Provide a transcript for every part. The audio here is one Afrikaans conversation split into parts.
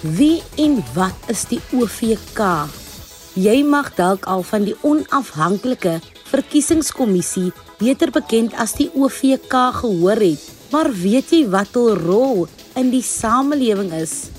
Wie en wat is die OVK? Jy mag dalk al van die onafhanklike verkiesingskommissie, beter bekend as die OVK, gehoor het, maar weet jy wat hul rol in die samelewing is?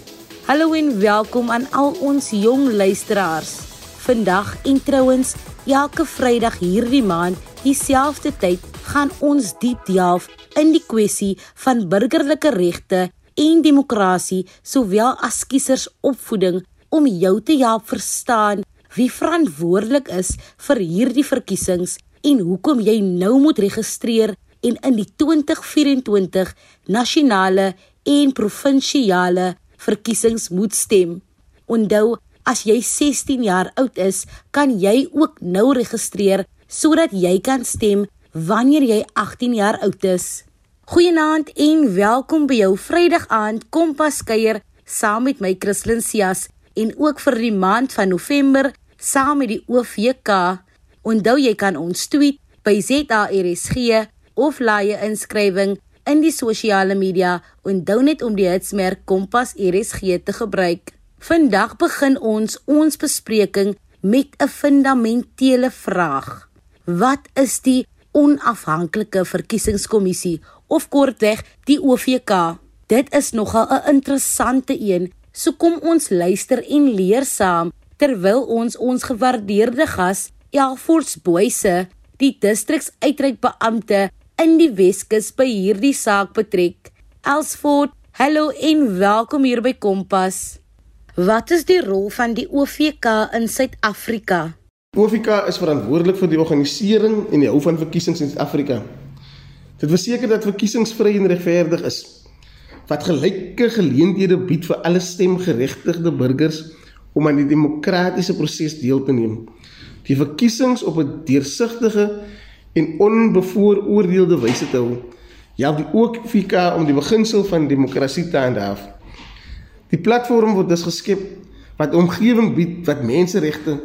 Hallo en welkom aan al ons jong luisteraars. Vandag en trouens elke Vrydag hierdie maand dieselfde tyd gaan ons diep delf in die kwessie van burgerlike regte en demokrasie sowel as kiesers opvoeding om jou te help verstaan wie verantwoordelik is vir hierdie verkiesings en hoekom jy nou moet registreer en in die 2024 nasionale en provinsiale verkiesings moet stem. Onthou, as jy 16 jaar oud is, kan jy ook nou registreer sodat jy kan stem wanneer jy 18 jaar oud is. Goeienaand en welkom by jou Vrydag aand Kompas kuier saam met my Christlyn Cias en ook vir die maand van November saam met die OVK. Onthou jy kan ons tweet by ZARSG of laai inskrywing in die sosiale media onthou net om die hitsmerk Kompas RSG te gebruik. Vandag begin ons ons bespreking met 'n fundamentele vraag. Wat is die onafhanklike verkiesingskommissie of kortweg die OVK? Dit is nogal 'n interessante een. So kom ons luister en leer saam terwyl ons ons gewaardeerde gas Elfors Boyse, die distriksuitreikbeampte in die Weskus by hierdie saak betrek. Elsfort, hallo en welkom hier by Kompas. Wat is die rol van die OVK in Suid-Afrika? OVK is verantwoordelik vir die organisering en die hou van verkiesings in Suid-Afrika. Dit verseker dat verkiesings vry en regverdig is, wat gelyke geleenthede bied vir alle stemgeregtigde burgers om aan die demokratiese proses deel te neem. Die verkiesings op 'n deursigtige en onbevooroordeelde wyse te hou. Ja, die ook FK om die beginsel van demokrasie te handhaaf. Die platform word dus geskep wat omgewing bied wat menseregte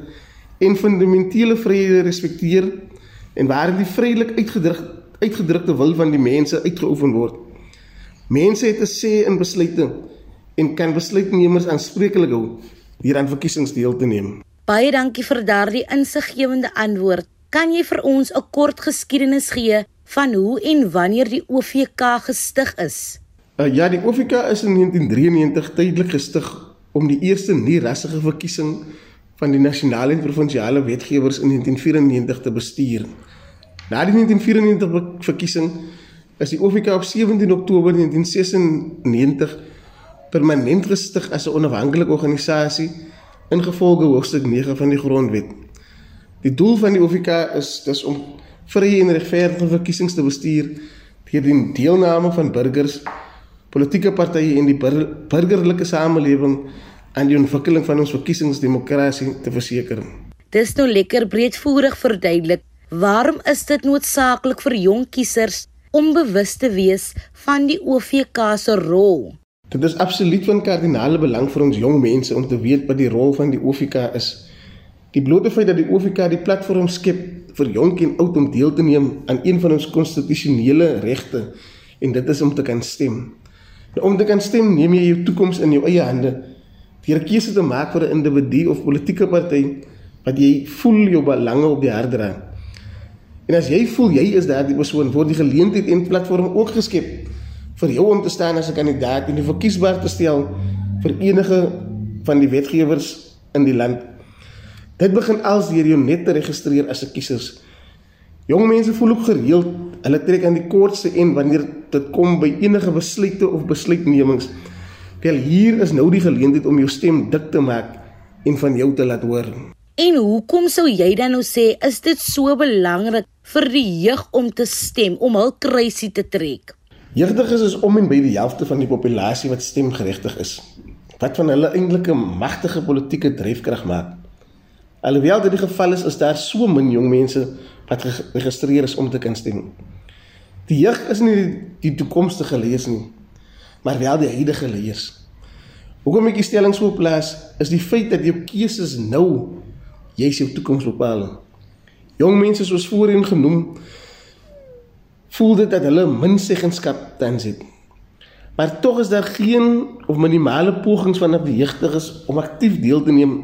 en fundamentele vryhede respekteer en waar die vrylik uitgedruk uitgedrukte wil van die mense uitgeoefen word. Mense het 'n sê in besluite en kan besluitnemers aanspreeklik hou hier aan verkiesings deel te neem. Baie dankie vir daardie insiggewende antwoord. Kan jy vir ons 'n kort geskiedenis gee van hoe en wanneer die OVK gestig is? Uh, ja, die OVK is in 1993 tydelik gestig om die eerste nie-rassige verkiesing van die nasionale en provinsiale wetgewers in 1994 te bestuur. Na die 1994 verkiesing is die OVK op 17 Oktober 1996 permanent gestig as 'n onafhanklike organisasie ingevolge hoofstuk 9 van die grondwet. Die doel van die OVK is dis om vrye en regverdige verkiesings te bestuur deur die deelname van burgers, politieke partye en die bur burgerlike samelewing aan die ontwikkeling van ons verkiesingsdemokrasie te verseker. Dis nou lekker breedvoerig verduidelik. Waarom is dit noodsaaklik vir jong kiesers om bewus te wees van die OVK se rol? Dit is absoluut van kardinale belang vir ons jong mense om te weet wat die rol van die OVK is. Die blote feit dat die OVK die platform skep vir jonk en oud om deel te neem aan een van ons konstitusionele regte en dit is om te kan stem. Nou, om te kan stem, neem jy jou toekoms in jou eie hande deur keuse te maak vir 'n individu of politieke party wat jy voel jou belange op die hart dra. En as jy voel jy is daardie persoon, word die geleentheid en platform ook geskep vir jou om te staan as 'n kandidaat en die verkiesbaar te stel vir enige van die wetgewers in die land Dit begin als deur jou net te registreer as 'n kiesers. Jong mense voel ook gereeld hulle trek aan die kortste en wanneer dit kom by enige besluite of besluitnemings. Wel hier is nou die geleentheid om jou stem dik te maak en van jou te laat hoor. En hoekom sou jy dan nou sê is dit so belangrik vir die jeug om te stem, om hul kruisie te trek? Jeugdiges is om en by die helfte van die populasie wat stemgeregtig is. Wat van hulle eintlike magtige politieke dryfkrag maak? Alhoewel dit die geval is, is daar so min jong mense wat geregistreer is om te kan stem. Die jeug is nie die, die toekomstige leiers nie, maar wel die huidige leiers. Hoekom ek die stelling so plaas, is die feit dat jou keuses nou jy se toekoms bepaal. Jong mense soos voorheen genoem voel dit dat hulle min seggenskap tans het. Maar tog is daar geen of minimale pogings van die jeugdiges om aktief deel te neem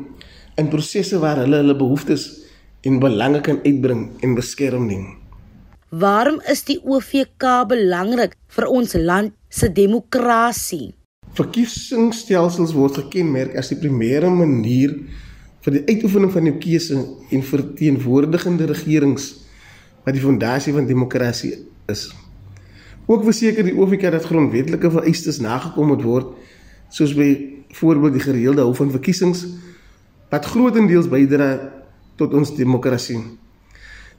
in prosesse waar hulle hulle behoeftes en belange kan uitbring en beskerm nie. Waarom is die OVK belangrik vir ons land se demokrasie? Verkiesingsstelsels word gekenmerk as die primêre manier vir die uitoefening van die keuse en verteenwoordigende regerings wat die fondasie van demokrasie is. Ook verseker die OVK dat grondwetlike vereistes nagekom moet word, soos by voorbeeld die gereelde hou van verkiesings wat grootendeels bydra tot ons demokrasie.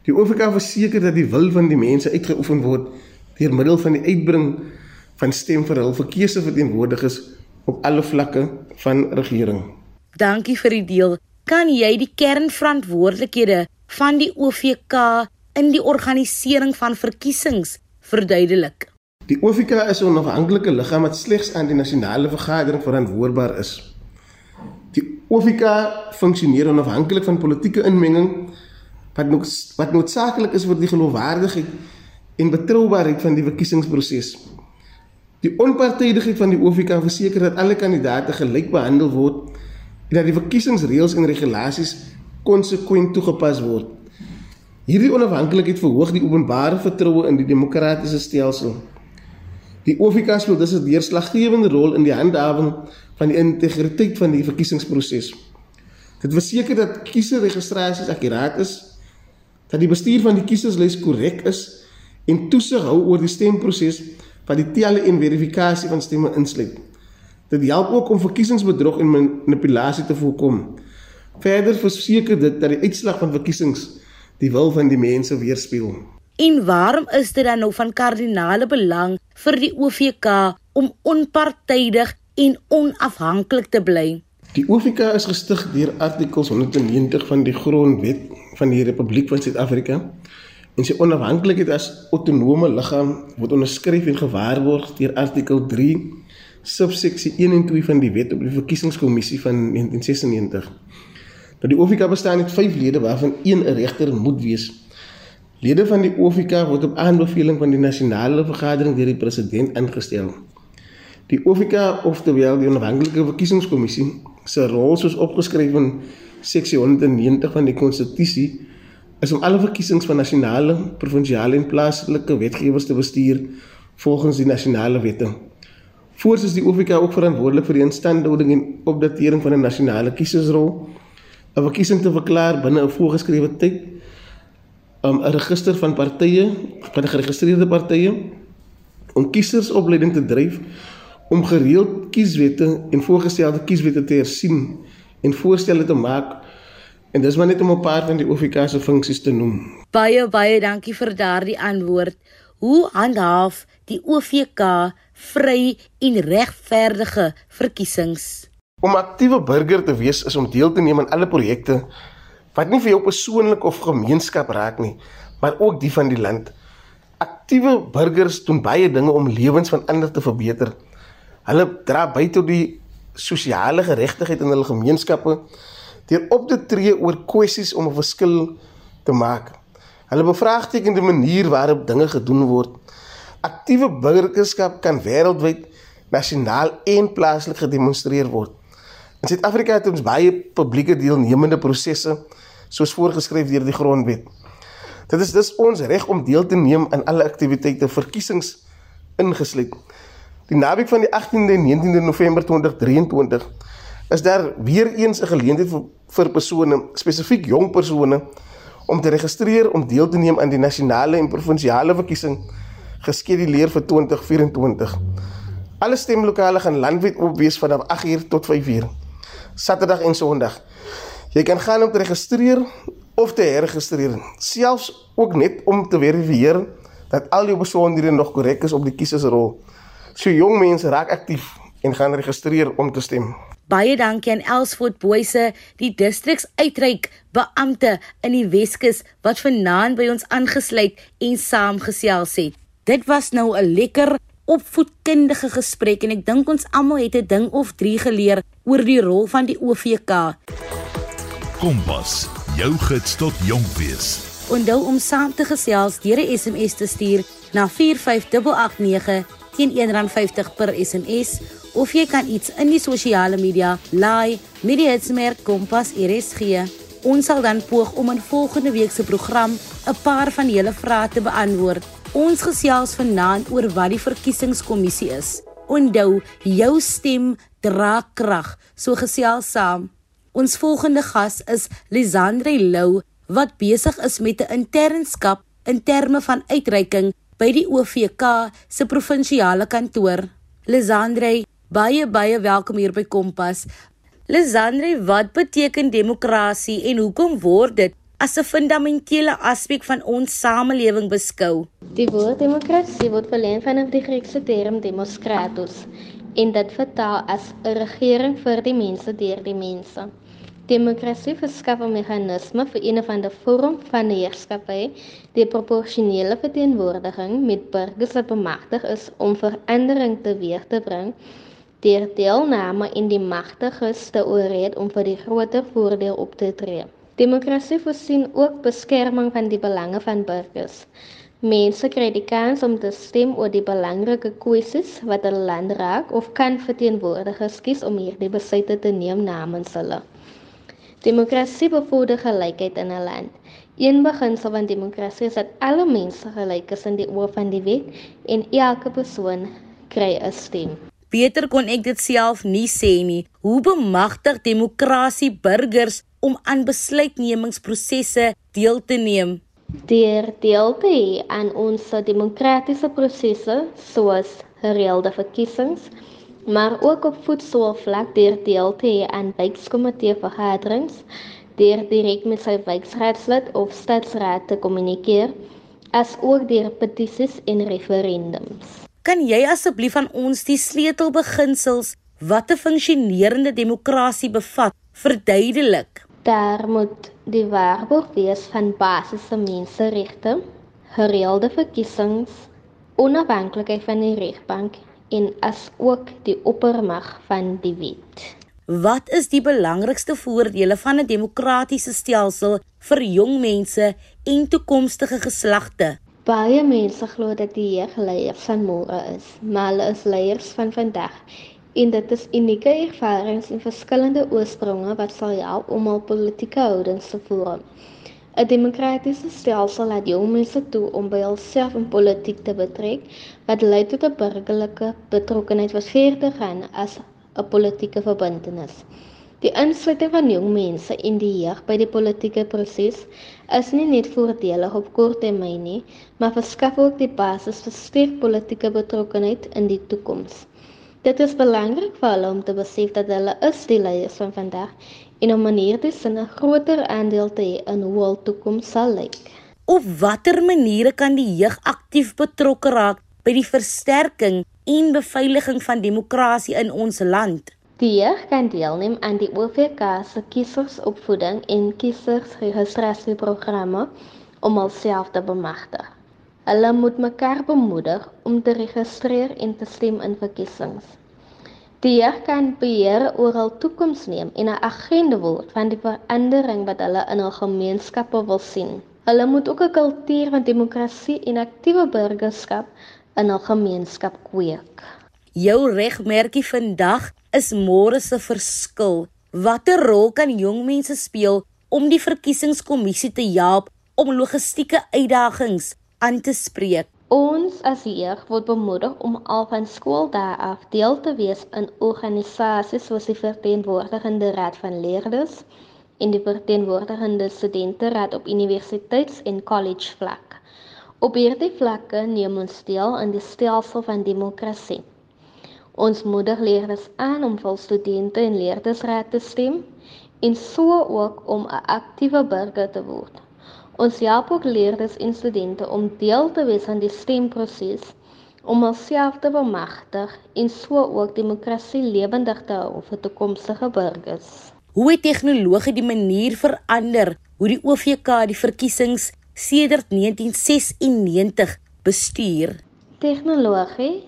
Die OVK verseker dat die wil van die mense uitgeoefen word deur middel van die uitbring van stem vir hul verkeerde verteenwoordigers op alle vlakke van regering. Dankie vir die deel. Kan jy die kernverantwoordelikhede van die OVK in die organisering van verkiesings verduidelik. Die OFK is 'n onafhanklike liggaam wat slegs aan die nasionale vergadering verantwoordbaar is. Die OFK funksioneer onafhanklik van politieke inmenging wat nog wat noodsaaklik is vir die geloofwaardigheid en betroubaarheid van die verkiesingsproses. Die onpartydigheid van die OFK verseker dat alle kandidaate gelyk behandel word dat die verkiesingsreëls en regulasies konsekwent toegepas word. Hierdie onafhanklikheid verhoog die openbare vertroue in die demokratiese stelsel. Die OFK speel dus 'n deurslaggewende rol in die handhawing van die integriteit van die verkiesingsproses. Dit verseker dat kieserregistrasies akkuraat is, dat die bestuur van die kieserslys korrek is en toesig hou oor die stemproses wat die telle en verifikasie van stemme insluit. Dit help ook om verkiesingsbedrog en manipulasie te voorkom. Verder verseker dit dat die uitslag van verkiesings die wil van die mense weerspieël. En waarom is dit dan nou van kardinale belang vir die OVK om onpartydig en onafhanklik te bly? Die OVK is gestig deur artikels 190 van die Grondwet van die Republiek van Suid-Afrika en sy onafhanklikheid as autonome liggaam word onderskryf en gewaarborg deur artikel 3 subseksie 1 en 2 van die Wet op die Verkiesingskommissie van 1996. Nou die OFK bestaan uit 5 lede waarvan een 'n regter moet wees. Lede van die OFK word op aanbeveling van die nasionale vergadering deur die president ingestel. Die OFK of terwyl die onafhanklike verkiesingskommissie se rol soos opgeskryf in seksie 190 van die konstitusie is om alle verkiesings van nasionale, provinsiale en plaaslike wetgewers te bestuur volgens die nasionale wette. Voorts is die OFK ook verantwoordelik vir die instandhouding en opdatering van 'n nasionale kiesersrol 'n verkiesing te verklaar binne 'n voorgeskrewe tyd um, 'n register van partye, van geregistreerde partye om kiesersopleiding te dryf om gereeld kieswette en voorgestelde kieswette te hersien en voorstelle te maak en dis maar net om 'n paar van die OFK se funksies te noem. Baie baie dankie vir daardie antwoord. Hoe handhaaf die OVK vry en regverdige verkiesings? Om aktiewe burger te wees is om deel te neem aan alle projekte wat nie vir jou persoonlik of gemeenskap raak nie, maar ook die van die land. Aktiewe burgers doen baie dinge om lewens van ander te verbeter. Hulle dra by tot die sosiale geregtigheid in hulle gemeenskappe deur op te tree oor kwessies om 'n verskil te maak. Hulle bevraagteken die manier waarop dinge gedoen word. Aktiewe burgerskap kan wêreldwyd, nasionaal en plaaslik gedemonstreer word. In Suid-Afrika het ons baie publieke deelnemende prosesse soos voorgeskryf deur die grondwet. Dit is dus ons reg om deel te neem aan alle aktiwiteite, verkiesings ingesluit. Die naweek van die 18de en 19de November 2023 is daar weer eens 'n geleentheid vir, vir persone, spesifiek jong persone om te registreer om deel te neem aan die nasionale en provinsiale verkiesing geskeduleer vir 2024. Alle stemlokale gaan landwyd oop wees vanaf 8:00 tot 5:00. Saterdag en Sondag. Jy kan gaan om te registreer of te herregistreer, selfs ook net om te verifieer dat al jou besonderhede nog korrek is op die kiesersrol. So jong mense raak aktief en gaan registreer om te stem. Baie dankie aan Elsfort Boyse, die distriksuitreik beampte in die Weskus wat vanaand by ons aangesluit en saamgesels het. Dit was nou 'n lekker opvoedkundige gesprek en ek dink ons almal het 'n ding of 3 geleer oor die rol van die OVK. Kompas, jou gids tot jonk wees. Onthou om saam te gesels deur 'n SMS te stuur na 45889 teen R1.50 per SMS of jy kan iets in die sosiale media laai met die hitsmerk Kompas RSG. Ons sal dan poog om in volgende week se program 'n paar van julle vrae te beantwoord. Ons gesels vanaand oor wat die verkiesingskommissie is. Onthou, jou stem dra krag. So gesels saam. Ons volgende gas is Lisandre Lou wat besig is met 'n internskap in terme van uitreiking by die OVK se provinsiale kantoor. Lisandre, baie baie welkom hier by Kompas. Lisandre, wat beteken demokrasie en hoekom word dit as 'n fundamentele aspek van ons samelewing beskou? Die woord demokrasie word verleen vanaf die Griekse term demokratos en dit vertaal as 'n regering vir die mense deur die mense. Demokrasie verskaf 'n meganisme vir een of ander vorm van heerskappy, die proporsionele verteenwoordiging met burgers wat bemagtig is om verandering teweeg te bring deur deelname in die magtiges te oorreed om vir die groter voordeel op te tree. Demokrasie voorsien ook beskerming van die belange van burgers. Mense kry die kans om te stem oor die belangrike kwessies wat hulle land raak of kan verteenwoordigers kies om hierdie besluite te neem namens hulle. Demokrasie bevorder gelykheid in 'n land. Een beginsel van demokrasie is dat alle mense gelyk is in die oë van die wet en elke persoon kry 'n stem. Beter kon ek dit self nie sê nie. Hoe bemagtig demokrasie burgers om aan besluitnemingsprosesse deel te neem? Deur deel te hê aan ons demokratiese prosesse soos gereelde verkiesings, maar ook op voetsoorvlak deur deel te hê aan wijkkomitee vergaderings, deur direk met sy wijkraadslid of stadsraad te kommunikeer, as ook deur petisies en referendums. Kan jy asseblief aan ons die sleutelbeginsels wat 'n funksionerende demokrasie bevat verduidelik? Daar moet die waarborg wees van basiese menseregte, gereelde verkiesings, onafhanklikheid van die regbank en as ook die oppermag van die wet. Wat is die belangrikste voordele van 'n demokratiese stelsel vir jong mense en toekomstige geslagte? Baie mense glo dat die jeugleiers van môre is, maar hulle is leiers van vandag. En dit is unieke ervarings en verskillende oorspronge wat sal help om al politieke houdings te vorm. 'n Demokratiese stelsel laat jong mense toe om by hulself in politiek te betrek wat lei tot 'n burgerlike betrokkenheid wat verder gaan as 'n politieke verbintenis. Die insluiting van jong mense in die jeug by die politieke proses is nie net voordelig op kort termyn nie, maar verskaf ook die basis vir sterk politieke betrokkenheid in die toekoms. Dit is belangrik vir hulle om te besef dat hulle is die leiers van vandag en om manier te sin 'n groter aandeel te hê in hoe hul toekoms sal lyk. Op watter maniere kan die jeug aktief betrokke raak by die versterking en beveiliging van demokrasie in ons land? Die jeug kan deelneem aan die OVK se kiesersopvoeding en kiesersregistrasieprogramme om hulself te bemagtig. Hulle moet mekaar bemoedig om te registreer en te stem in verkiesings. Die jeug kan beheer oor hul toekoms neem en 'n agenda word van die verandering wat hulle in hul gemeenskappe wil sien. Hulle moet ook 'n kultuur van demokrasie en aktiewe burgerskap in hul gemeenskap kweek. Jou regmerkie vandag is môre se verskil. Watter rol kan jong mense speel om die verkiesingskommissie te help om logistieke uitdagings aan te spreek? Ons as jeug word bemoedig om al van skooldae af deel te wees in organisasies soos die verteenwoordigende raad van leerders en die verteenwoordigende studenteraad op universiteits- en college vlak. Op hierdie vlakke neem ons deel aan die stelsel van demokrasie. Ons moedig leerders aan om vol studente en leerdersraad te stem en so ook om 'n aktiewe burger te word. Ons help ook leerders en studente om deel te wees aan die stemproses om hulself te bemagtig en so ook demokrasie lewendig te hou vir toekomstige burgers. Hoe het tegnologie die manier verander hoe die OVK die verkiesings sedert 1996 bestuur? Tegnologie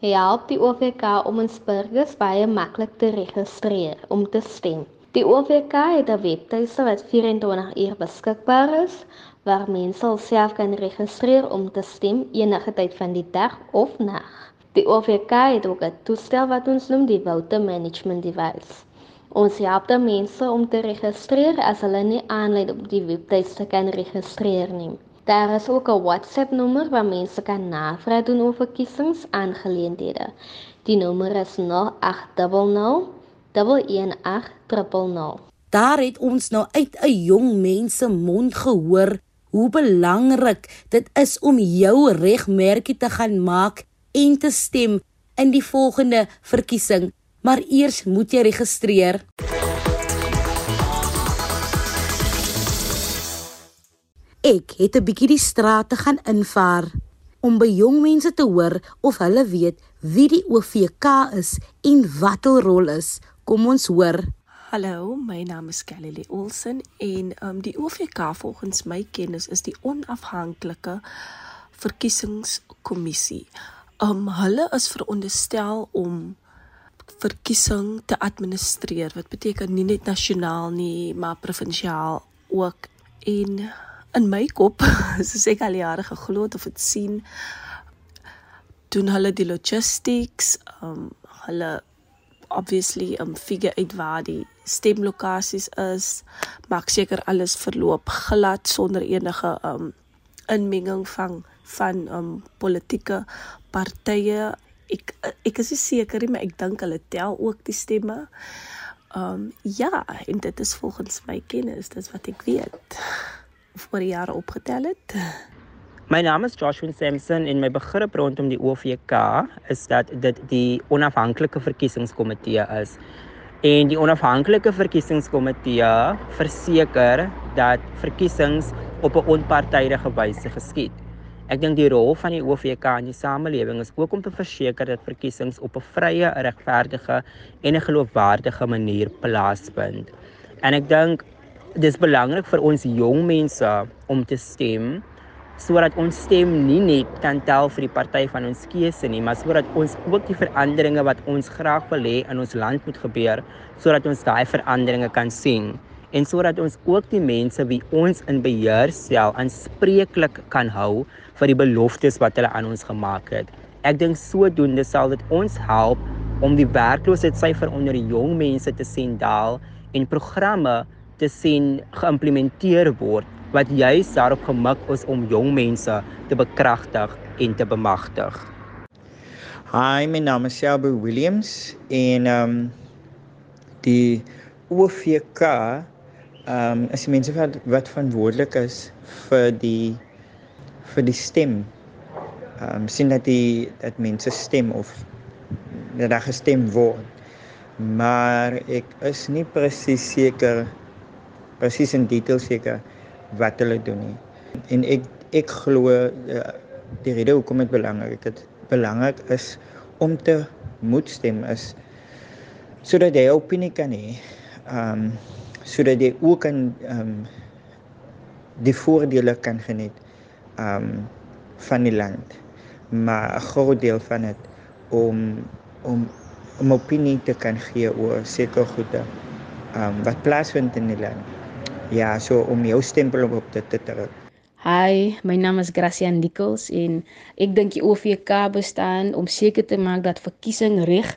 help die OVK om ons burgers baie maklik te registreer om te stem. Die OVK het 'n webtuiste wat 24 uur beskikbaar is waar mense self kan registreer om te stem enige tyd van die dag of nag. Die OVK het ook 'n toestel wat ons noem die Voter Management Device. Ons help dan mense om te registreer as hulle nie aanlyn op die webtuiste kan registreer nie. Daar is ook 'n WhatsApp-nommer waar mense kan navraag doen oor verkiesingsaangeleenthede. Die nommer is 0800 11800. Daar het ons nou uit 'n jong mens se mond gehoor hoe belangrik dit is om jou regmerkie te gaan maak en te stem in die volgende verkiesing. Maar eers moet jy registreer. Ek het 'n bietjie die strate gaan invaar om by jong mense te hoor of hulle weet wie die OVK is en wat hul rol is. Kom ons hoor. Hallo, my naam is Kelly Olsen en um die OVK volgens my kennis is die onafhanklike verkiesingskommissie. Um hulle is veronderstel om verkiesing te administreer. Wat beteken nie net nasionaal nie, maar provinsiaal ook en in my kop soos ek al jare geglo het of dit sien doen hulle die logistics um hulle obviously um figure uit waar die stemlokasies is. Maak seker alles verloop glad sonder enige um inmenging van van um politieke partye. Ek ek is seker maar ek dink hulle tel ook die stemme. Um ja en dit is volgens my kennis dis wat ek weet voor jare opgetel het. My naam is Joshua Sampson en my begrip rondom die OVK is dat dit die onafhanklike verkiesingskomitee is. En die onafhanklike verkiesingskomitee verseker dat verkiesings op 'n onpartydige wyse geskied. Ek dink die rol van die OVK in die samelewing is ook om te verseker dat verkiesings op 'n vrye, regverdige en 'n geloofwaardige manier plaasvind. En ek dink dis belangrik vir ons jong mense om te stem sodat ons stem nie net kan tel vir die party van ons keuse nie, maar sodat ons ook die veranderinge wat ons graag wil hê in ons land moet gebeur, sodat ons daai veranderinge kan sien en sodat ons ook die mense wie ons in beheer stel aanspreeklik kan hou vir die beloftes wat hulle aan ons gemaak het. Ek dink sodoende sal dit ons help om die werkloosheidsyfer onder die jong mense te sien daal en programme te sien geïmplementeer word wat juis daarop gemik is om jong mense te bekragtig en te bemagtig. Hi, my naam is Shelby Williams en ehm um, die OVK ehm um, is mense wat wat verantwoordelik is vir die vir die stem. Ehm um, sien dat die dat mense stem of dat daar gestem word. Maar ek is nie presies seker presies in detail seker wat hulle doen nie. En ek ek glo uh, die rede hoekom dit belangrik is, belangrik is om te moet stem is sodat jy opinie kan hê. Ehm um, sodat jy ook kan ehm um, die voordele kan geniet ehm um, van die land. Maar 'n groot deel van dit om om om opinie te kan gee oor sekere goede ehm um, wat plaasvind in die land. Ja, so om jou stempel op dit te druk. Hi, my naam is Gracian Nichols en ek dink die OVK bestaan om seker te maak dat verkiesing reg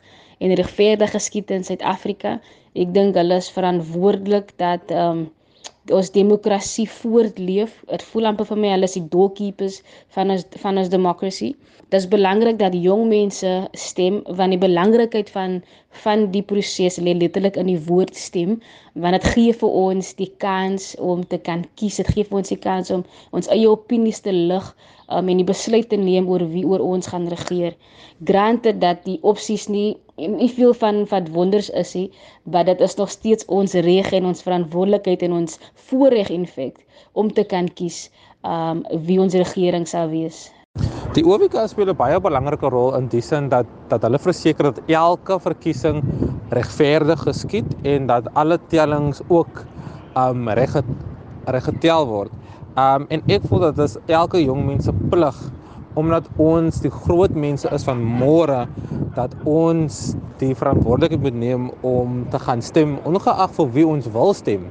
en regverdig geskied in Suid-Afrika. Ek dink hulle is verantwoordelik dat ehm um, ons demokrasie voortleef. Dit voel amper vir my hulle is die doorkeepers van ons van ons demokrasie. Dit is belangrik dat jong mense stem want die belangrikheid van van die proses lê letterlik in die woord stem want dit gee vir ons die kans om te kan kies. Dit gee vir ons die kans om ons eie opinies te lig um, en die besluit te neem oor wie oor ons gaan regeer. Granted dat die opsies nie nie veel van wat wonders is nie, maar dit is nog steeds ons reg en ons verantwoordelikheid en ons voorreg in feite om te kan kies um wie ons regering sal wees. Die OWK speel 'n baie belangrike rol in die sin dat dat hulle verseker dat elke verkiesing regverdig geskied en dat alle tellings ook um reg reg getel word. Um en ek voel dat dit is elke jong mens se plig omdat ons die groot mense is van môre dat ons die verantwoordelikheid moet neem om te gaan stem ongeag vir wie ons wil stem.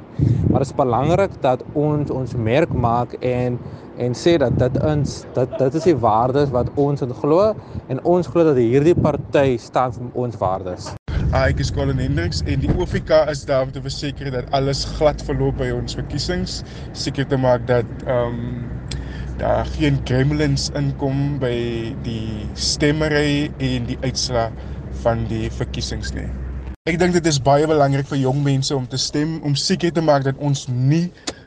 maar dit is belangrik dat ons ons merk maak en en sê dat dit ons dat dit is die waardes wat ons in glo en ons glo dat hierdie party staan vir ons waardes. Hi, ek is Colin Hendriks en die OFK is daar om te verseker dat alles glad verloop by ons verkiesings, seker te maak dat ehm um, daar geen gremlins inkom by die stemmery en die uitslaa van die verkiesings nie. Ek dink dit is baie belangrik vir jong mense om te stem om seker te maak dat ons nie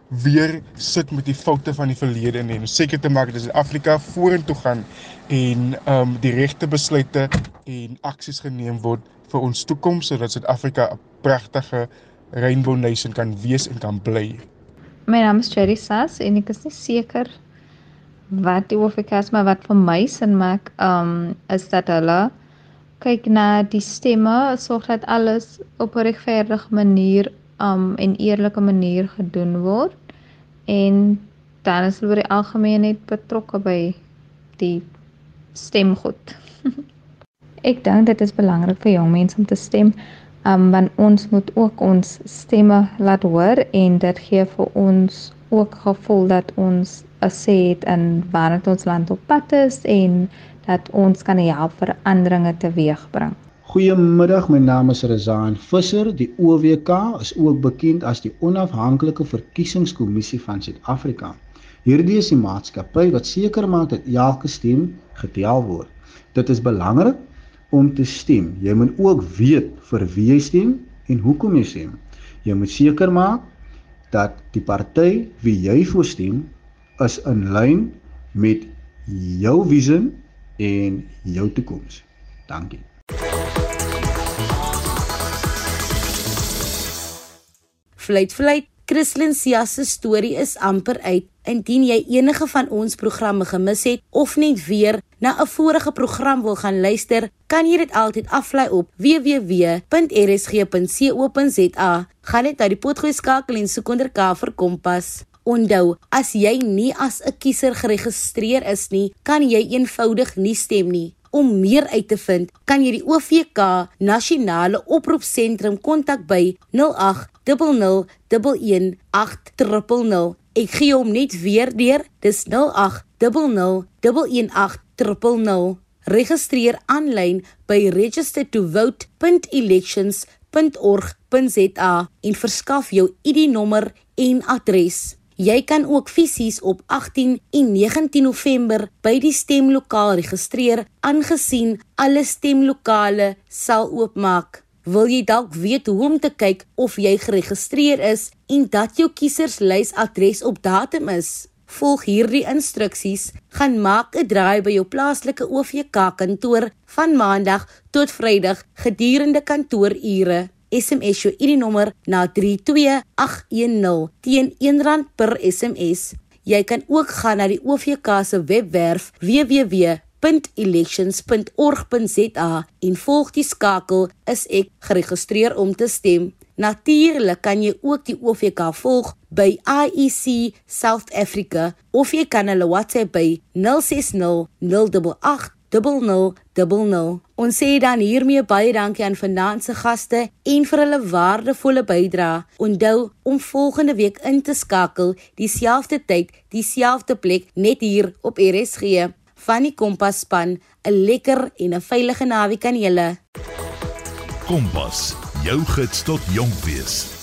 weer sit met die foute van die verlede nie. Om seker te maak dat Suid-Afrika vorentoe gaan en ehm um, die regte besluite en aksies geneem word vir ons toekoms sodat Suid-Afrika 'n pragtige rainbow nation kan wees en kan bly. My naam is Cherry Sass en ek is nie seker wat die OFK is maar wat vir my sin maak um is dat hulle kyk na die stemme, sorg dat alles op 'n regverdige manier um en eerlike manier gedoen word en dan is hulle oor die algemeen net betrokke by die stemgoed. Ek dink dit is belangrik vir jong mense om te stem, um want ons moet ook ons stemme laat hoor en dit gee vir ons ook gevoel dat ons 'n sê het in waar ons land op pad is en dat ons kan help veranderinge teweegbring. Goeiemiddag, my naam is Rezaan Visser. Die OWK is ook bekend as die Onafhanklike Verkiesingskommissie van Suid-Afrika. Hierdie is die maatskappy wat seker maak dat elke stem getel word. Dit is belangrik om te stem. Jy moet ook weet vir wie jy stem en hoekom jy stem. Jy moet seker maak dat die party wie jy voorstem is in lyn met jou visie en jou toekoms. Dankie. Fluit fluit, Christlyn Sia se storie is amper uit. Indien jy enige van ons programme gemis het of net weer na 'n vorige program wil gaan luister, kan jy dit altyd aflaai op www.rsg.co.za. Gaan net na die potgooi skakel en soek onder K vir Kompas. Onthou, as jy nie as 'n kiezer geregistreer is nie, kan jy eenvoudig nie stem nie. Om meer uit te vind, kan jy die OVK Nasionale Oproepsentrum kontak by 0800118000. Ek gee hom net weer deur. Dis 0800118000. Registreer aanlyn by registertovote.elections.org.za en verskaf jou ID-nommer en adres. Jy kan ook fisies op 18 en 19 November by die stemlokaal registreer aangesien alle stemlokale sal oopmaak. Wil jy dalk weet hoe om te kyk of jy geregistreer is en dat jou kieserslys adres op datum is? Volg hierdie instruksies. Gaan maak 'n draai by jou plaaslike OVK kantoor van Maandag tot Vrydag gedurende kantoorure. SMS jou ID nommer na 32810 teen R1 per SMS. Jy kan ook gaan na die OVK se webwerf www.elections.org.za en volg die skakel is ek geregistreer om te stem. Natuurlik kan jy ook die OVK volg by IEC South Africa of jy kan hulle WhatsApp by 060 088 0000. Ons sê dan hiermee baie dankie aan vanaand se gaste en vir hulle waardevolle bydrae. Onthou om volgende week in te skakel, dieselfde tyd, dieselfde plek, net hier op RSG. Van die Kompas span, 'n lekker en 'n veilige naweek aan julle. Kompas, jou gids tot jonk wees.